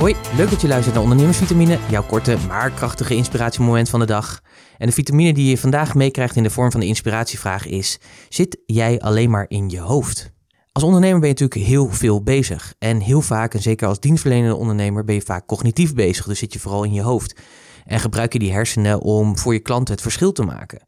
Hoi, leuk dat je luistert naar Ondernemersvitamine, jouw korte maar krachtige inspiratiemoment van de dag. En de vitamine die je vandaag meekrijgt in de vorm van de inspiratievraag is: zit jij alleen maar in je hoofd? Als ondernemer ben je natuurlijk heel veel bezig. En heel vaak, en zeker als dienstverlenende ondernemer, ben je vaak cognitief bezig. Dus zit je vooral in je hoofd. En gebruik je die hersenen om voor je klanten het verschil te maken.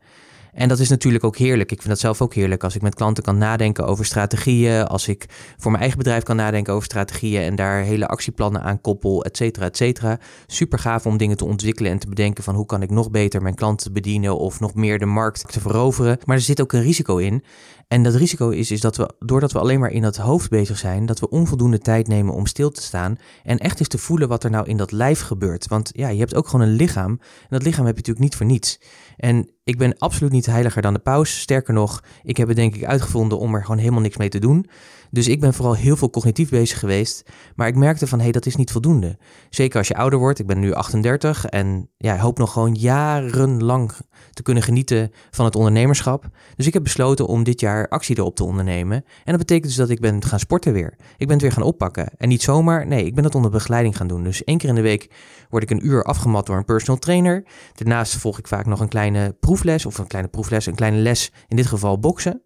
En dat is natuurlijk ook heerlijk. Ik vind dat zelf ook heerlijk als ik met klanten kan nadenken over strategieën. Als ik voor mijn eigen bedrijf kan nadenken over strategieën en daar hele actieplannen aan koppel, et cetera, et cetera. Super gaaf om dingen te ontwikkelen en te bedenken van hoe kan ik nog beter mijn klanten bedienen of nog meer de markt te veroveren. Maar er zit ook een risico in. En dat risico is, is dat we, doordat we alleen maar in dat hoofd bezig zijn, dat we onvoldoende tijd nemen om stil te staan en echt eens te voelen wat er nou in dat lijf gebeurt. Want ja, je hebt ook gewoon een lichaam en dat lichaam heb je natuurlijk niet voor niets. En ik ben absoluut niet heiliger dan de paus. Sterker nog, ik heb het denk ik uitgevonden om er gewoon helemaal niks mee te doen. Dus ik ben vooral heel veel cognitief bezig geweest. Maar ik merkte van, hé, hey, dat is niet voldoende. Zeker als je ouder wordt. Ik ben nu 38 en ja, hoop nog gewoon jarenlang te kunnen genieten van het ondernemerschap. Dus ik heb besloten om dit jaar actie erop te ondernemen. En dat betekent dus dat ik ben gaan sporten weer. Ik ben het weer gaan oppakken. En niet zomaar, nee, ik ben het onder begeleiding gaan doen. Dus één keer in de week word ik een uur afgemat door een personal trainer. Daarnaast volg ik vaak nog een kleine proefles of een kleine proefles, een kleine les, in dit geval boksen.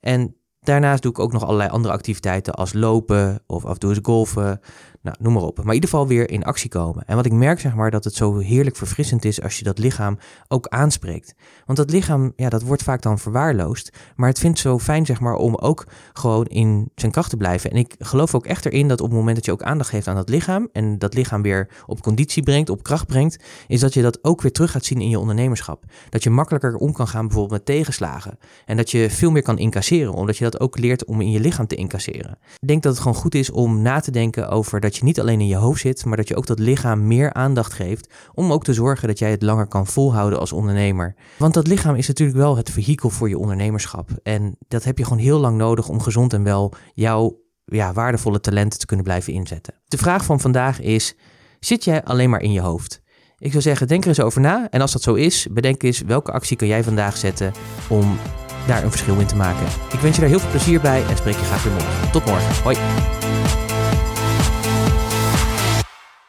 En Daarnaast doe ik ook nog allerlei andere activiteiten als lopen of af en toe eens golfen, nou, noem maar op. Maar in ieder geval weer in actie komen. En wat ik merk, zeg maar, dat het zo heerlijk verfrissend is als je dat lichaam ook aanspreekt. Want dat lichaam, ja, dat wordt vaak dan verwaarloosd. Maar het vindt zo fijn, zeg maar, om ook gewoon in zijn kracht te blijven. En ik geloof ook echt erin dat op het moment dat je ook aandacht geeft aan dat lichaam. en dat lichaam weer op conditie brengt, op kracht brengt. is dat je dat ook weer terug gaat zien in je ondernemerschap. Dat je makkelijker om kan gaan bijvoorbeeld met tegenslagen. En dat je veel meer kan incasseren, omdat je dat ook leert om in je lichaam te incasseren. Ik denk dat het gewoon goed is om na te denken over dat dat je niet alleen in je hoofd zit, maar dat je ook dat lichaam meer aandacht geeft. Om ook te zorgen dat jij het langer kan volhouden als ondernemer. Want dat lichaam is natuurlijk wel het vehikel voor je ondernemerschap. En dat heb je gewoon heel lang nodig om gezond en wel jouw ja, waardevolle talenten te kunnen blijven inzetten. De vraag van vandaag is: zit jij alleen maar in je hoofd? Ik zou zeggen, denk er eens over na. En als dat zo is, bedenk eens welke actie kan jij vandaag zetten om daar een verschil in te maken. Ik wens je daar heel veel plezier bij en spreek je graag weer morgen. Tot morgen. Hoi.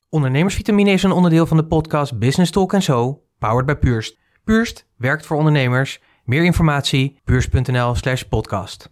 Ondernemersvitamine is een onderdeel van de podcast Business Talk So, powered by Purst. Purst werkt voor ondernemers. Meer informatie, purst.nl slash podcast.